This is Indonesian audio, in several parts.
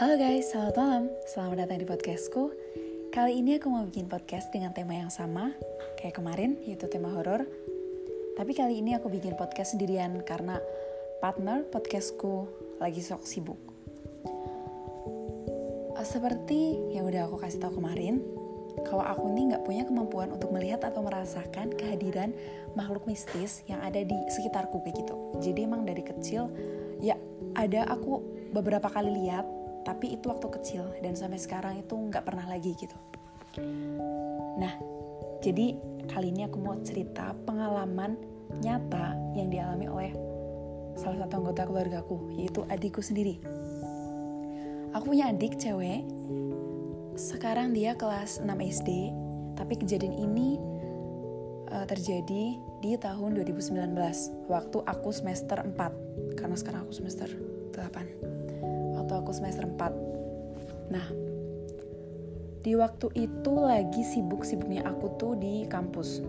Halo guys, selamat malam. Selamat datang di podcastku. Kali ini aku mau bikin podcast dengan tema yang sama kayak kemarin, yaitu tema horor. Tapi kali ini aku bikin podcast sendirian karena partner podcastku lagi sok sibuk. Eh, seperti yang udah aku kasih tahu kemarin, kalau aku ini nggak punya kemampuan untuk melihat atau merasakan kehadiran makhluk mistis yang ada di sekitarku kayak gitu. Jadi emang dari kecil ya ada aku beberapa kali lihat tapi itu waktu kecil dan sampai sekarang itu nggak pernah lagi gitu. Nah jadi kali ini aku mau cerita pengalaman nyata yang dialami oleh salah satu anggota keluarga aku yaitu adikku sendiri. Aku punya adik cewek. Sekarang dia kelas 6 SD tapi kejadian ini uh, terjadi di tahun 2019 waktu aku semester 4 karena sekarang aku semester 8 aku semester 4 nah di waktu itu lagi sibuk-sibuknya aku tuh di kampus.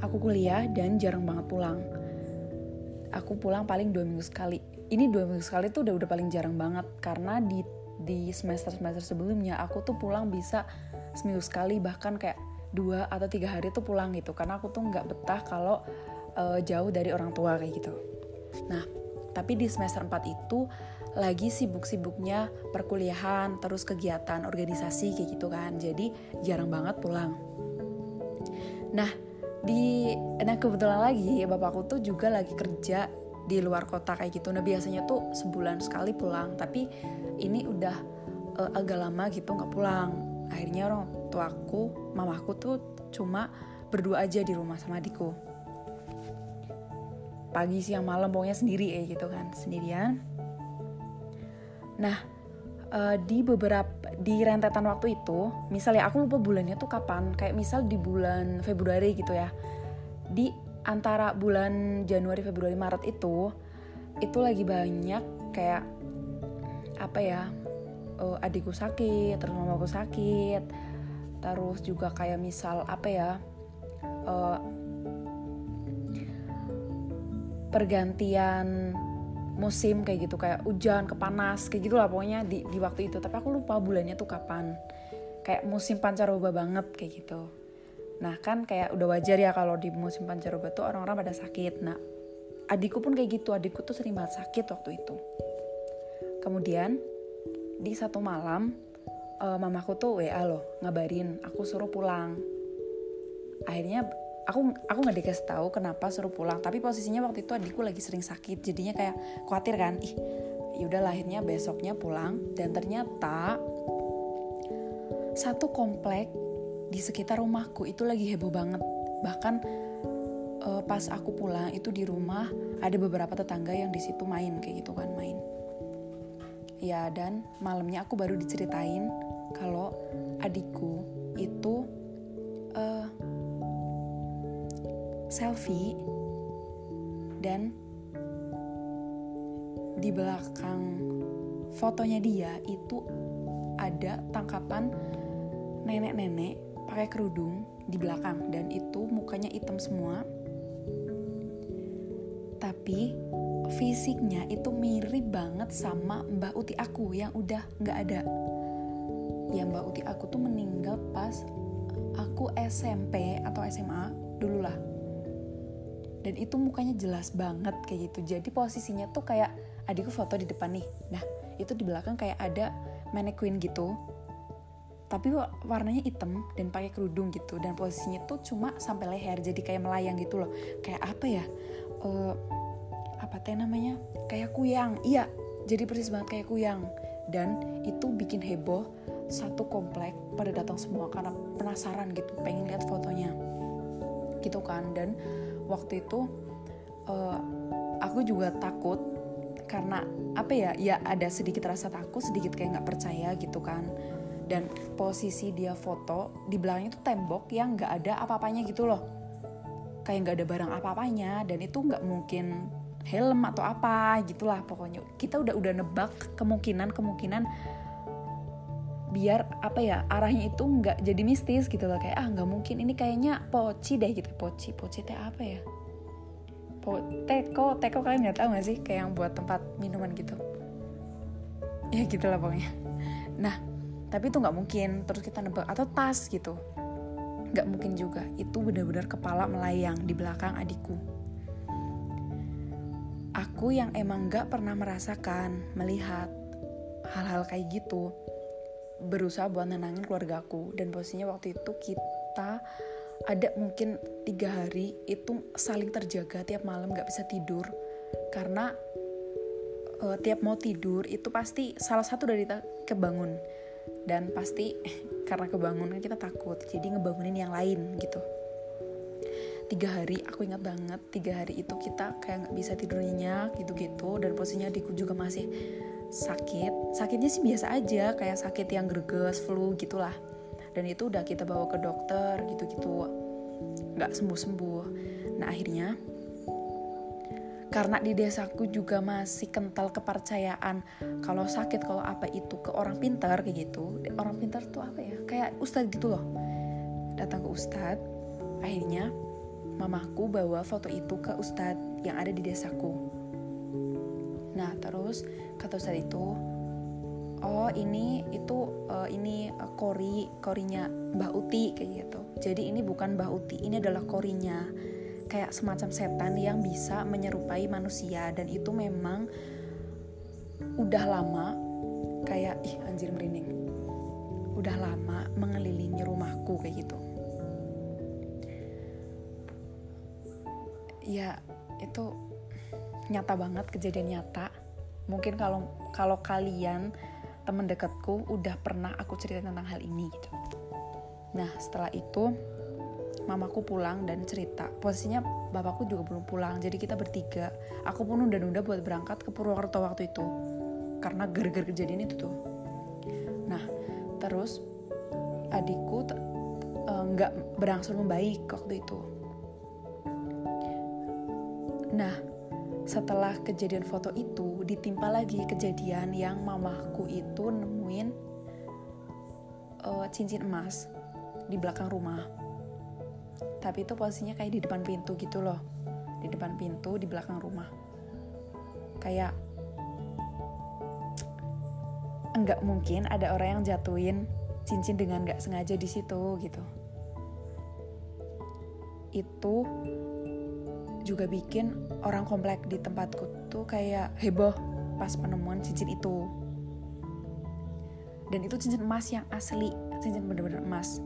Aku kuliah dan jarang banget pulang. Aku pulang paling dua minggu sekali. Ini dua minggu sekali tuh udah udah paling jarang banget karena di di semester semester sebelumnya aku tuh pulang bisa seminggu sekali bahkan kayak dua atau tiga hari tuh pulang gitu. Karena aku tuh nggak betah kalau uh, jauh dari orang tua kayak gitu. Nah tapi di semester 4 itu lagi sibuk-sibuknya perkuliahan terus kegiatan organisasi kayak gitu kan. Jadi jarang banget pulang. Nah di nah kebetulan lagi bapakku tuh juga lagi kerja di luar kota kayak gitu. Nah biasanya tuh sebulan sekali pulang tapi ini udah uh, agak lama gitu nggak pulang. Akhirnya orang tuaku mamaku tuh cuma berdua aja di rumah sama adikku. Pagi siang malam pokoknya sendiri ya gitu kan. Sendirian nah uh, di beberapa di rentetan waktu itu misalnya aku lupa bulannya tuh kapan kayak misal di bulan Februari gitu ya. Di antara bulan Januari Februari Maret itu itu lagi banyak kayak apa ya uh, adikku sakit terus mamaku sakit terus juga kayak misal apa ya uh, pergantian musim kayak gitu kayak hujan kepanas kayak gitulah pokoknya di di waktu itu. Tapi aku lupa bulannya tuh kapan. Kayak musim pancaroba banget kayak gitu. Nah kan kayak udah wajar ya kalau di musim pancaroba tuh orang-orang pada sakit. Nah adikku pun kayak gitu. Adikku tuh sering banget sakit waktu itu. Kemudian di satu malam uh, mamaku tuh WA loh ngabarin aku suruh pulang. Akhirnya aku aku nggak dikasih tahu kenapa suruh pulang. Tapi posisinya waktu itu adikku lagi sering sakit. Jadinya kayak khawatir kan ih yaudah lahirnya besoknya pulang. Dan ternyata satu komplek di sekitar rumahku itu lagi heboh banget. Bahkan uh, pas aku pulang itu di rumah ada beberapa tetangga yang di situ main kayak gitu kan main. Ya dan malamnya aku baru diceritain kalau adikku itu selfie dan di belakang fotonya dia itu ada tangkapan nenek-nenek pakai kerudung di belakang dan itu mukanya hitam semua. Tapi fisiknya itu mirip banget sama Mbah Uti aku yang udah nggak ada. Ya Mbah Uti aku tuh meninggal pas aku SMP atau SMA dulu lah dan itu mukanya jelas banget kayak gitu. Jadi posisinya tuh kayak adikku foto di depan nih. Nah itu di belakang kayak ada mannequin gitu. Tapi warnanya hitam dan pakai kerudung gitu. Dan posisinya tuh cuma sampai leher jadi kayak melayang gitu loh. Kayak apa ya? Uh, apa teh namanya? Kayak kuyang. Iya jadi persis banget kayak kuyang. Dan itu bikin heboh satu komplek pada datang semua karena penasaran gitu pengen lihat fotonya. Gitu kan dan waktu itu uh, aku juga takut karena apa ya ya ada sedikit rasa takut sedikit kayak nggak percaya gitu kan. Dan posisi dia foto di belakangnya itu tembok yang nggak ada apa-apanya gitu loh. Kayak nggak ada barang apa-apanya dan itu nggak mungkin helm atau apa gitulah pokoknya. Kita udah udah nebak kemungkinan kemungkinan biar apa ya arahnya itu nggak jadi mistis gitu loh. Kayak ah nggak mungkin ini kayaknya poci deh gitu. Poci poci teh apa ya? Po teko teko kalian nggak tahu nggak sih? Kayak yang buat tempat minuman gitu. Ya gitulah pokoknya. Nah tapi itu nggak mungkin. Terus kita nebak atau tas gitu. Nggak mungkin juga. Itu benar-benar kepala melayang di belakang adikku. Aku yang emang nggak pernah merasakan melihat hal-hal kayak gitu berusaha buat nenangin keluargaku dan posisinya waktu itu kita ada mungkin tiga hari itu saling terjaga tiap malam nggak bisa tidur. Karena uh, tiap mau tidur itu pasti salah satu dari kita kebangun. Dan pasti karena kebangun kita takut jadi ngebangunin yang lain gitu. Tiga hari aku ingat banget tiga hari itu kita kayak nggak bisa tidur nyenyak gitu-gitu. Dan posisinya adikku juga masih sakit sakitnya sih biasa aja kayak sakit yang greges flu gitulah. Dan itu udah kita bawa ke dokter gitu-gitu. Nggak sembuh-sembuh. Nah akhirnya karena di desaku juga masih kental kepercayaan kalau sakit kalau apa itu ke orang pintar kayak gitu. Orang pintar tuh apa ya? Kayak ustadz gitu loh. Datang ke ustadz akhirnya mamaku bawa foto itu ke ustadz yang ada di desaku nah terus kata ustadz itu oh ini itu uh, ini uh, kori korinya Mbah Uti kayak gitu. Jadi ini bukan Mbah Uti ini adalah korinya. Kayak semacam setan yang bisa menyerupai manusia dan itu memang udah lama kayak ih anjir merinding. Udah lama mengelilingi rumahku kayak gitu. Ya itu nyata banget kejadian nyata. Mungkin kalau kalau kalian teman dekatku udah pernah aku cerita tentang hal ini gitu. Nah setelah itu mamaku pulang dan cerita. Posisinya bapakku juga belum pulang jadi kita bertiga. Aku pun udah-udah buat berangkat ke Purwokerto waktu itu karena gara-gara kejadian itu tuh. Nah terus adikku eh, nggak uh, berangsur membaik waktu itu. Nah, setelah kejadian foto itu ditimpa lagi kejadian yang mamahku itu nemuin uh, cincin emas di belakang rumah. Tapi itu posisinya kayak di depan pintu gitu loh. Di depan pintu di belakang rumah. Kayak enggak mungkin ada orang yang jatuhin cincin dengan nggak sengaja di situ gitu. Itu juga bikin orang komplek di tempatku tuh kayak heboh pas penemuan cincin itu. Dan itu cincin emas yang asli, cincin bener-bener emas.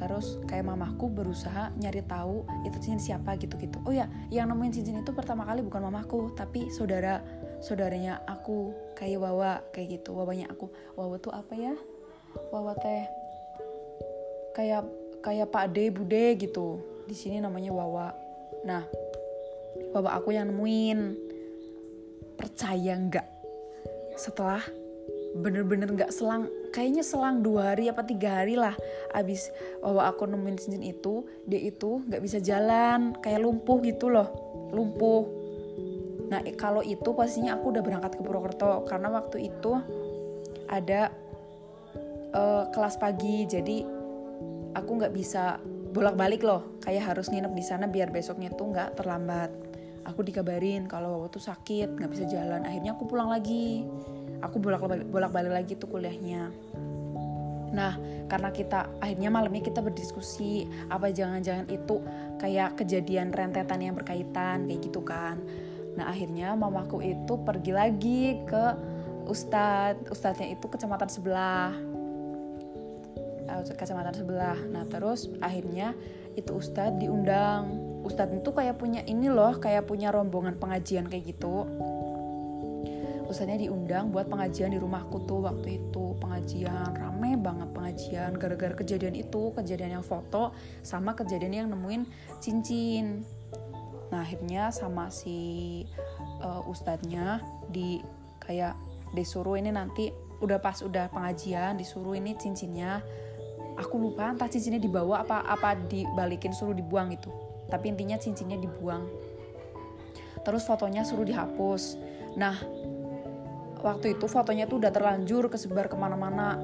Terus kayak mamahku berusaha nyari tahu itu cincin siapa gitu-gitu. Oh ya, yang nemuin cincin itu pertama kali bukan mamahku, tapi saudara saudaranya aku kayak Wawa kayak gitu. Wawanya aku. Wawa tuh apa ya? Wawa teh kayak kayak Pak De Bude gitu. Di sini namanya Wawa. Nah, bapak aku yang nemuin. Percaya nggak? Setelah bener-bener nggak selang kayaknya selang dua hari apa tiga hari lah abis bapak aku nemuin cincin itu dia itu nggak bisa jalan kayak lumpuh gitu loh lumpuh. Nah kalau itu pastinya aku udah berangkat ke Purwokerto karena waktu itu ada uh, kelas pagi jadi aku nggak bisa bolak-balik loh kayak harus nginep di sana biar besoknya tuh nggak terlambat aku dikabarin kalau Wawa tuh sakit nggak bisa jalan akhirnya aku pulang lagi aku bolak-balik bolak-balik lagi tuh kuliahnya Nah, karena kita akhirnya malamnya kita berdiskusi apa jangan-jangan itu kayak kejadian rentetan yang berkaitan kayak gitu kan. Nah, akhirnya mamaku itu pergi lagi ke ustadz, ustadznya itu kecamatan sebelah. Eh, kecamatan sebelah. Nah, terus akhirnya itu ustadz diundang. Ustadz itu kayak punya ini loh kayak punya rombongan pengajian kayak gitu. Ustadznya diundang buat pengajian di rumahku tuh waktu itu. Pengajian rame banget pengajian. Gara-gara kejadian itu kejadian yang foto sama kejadian yang nemuin cincin. Nah akhirnya sama si uh, ustadznya di kayak disuruh ini nanti udah pas udah pengajian disuruh ini cincinnya aku lupa entah cincinnya dibawa apa apa dibalikin suruh dibuang itu tapi intinya cincinnya dibuang. Terus fotonya suruh dihapus. Nah waktu itu fotonya tuh udah terlanjur kesebar ke mana-mana.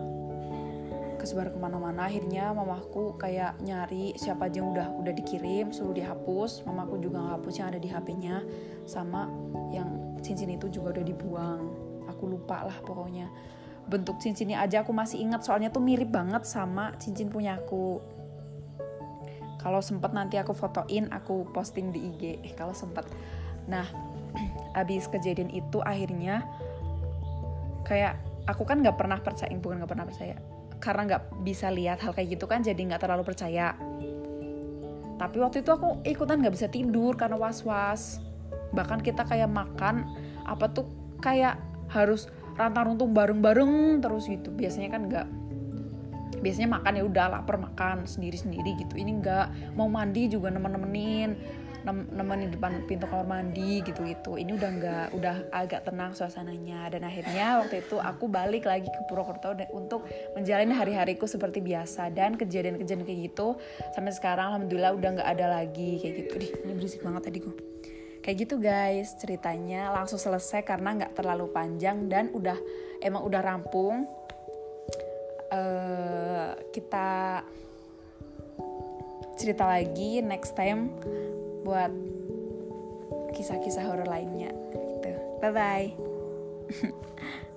Kesebar ke mana-mana. Akhirnya mamaku kayak nyari siapa aja yang udah udah dikirim suruh dihapus. Mamaku juga ngapus yang ada di HP-nya sama yang cincin itu juga udah dibuang. Aku lupa lah pokoknya bentuk cincinnya aja aku masih ingat. Soalnya tuh mirip banget sama cincin punya aku. Kalau sempet nanti aku fotoin aku posting di IG eh, kalau sempet. Nah abis kejadian itu akhirnya kayak aku kan nggak pernah percaya bukan nggak pernah percaya karena nggak bisa lihat hal kayak gitu kan jadi nggak terlalu percaya. Tapi waktu itu aku ikutan nggak bisa tidur karena was was bahkan kita kayak makan apa tuh kayak harus rantang runtung bareng-bareng terus gitu. Biasanya kan nggak biasanya makan ya udah lapar makan sendiri-sendiri gitu. Ini nggak mau mandi juga nemen-nemenin nemenin depan pintu kamar mandi gitu gitu ini udah nggak udah agak tenang suasananya. Dan akhirnya waktu itu aku balik lagi ke Purwokerto untuk menjalani hari-hariku seperti biasa. Dan kejadian-kejadian kayak gitu sampai sekarang alhamdulillah udah nggak ada lagi. Kayak gitu. Dih ini berisik banget tadi gue kayak gitu guys. Ceritanya langsung selesai karena nggak terlalu panjang dan udah emang udah rampung. Uh, kita cerita lagi next time buat kisah-kisah horor lainnya. Gitu. Bye bye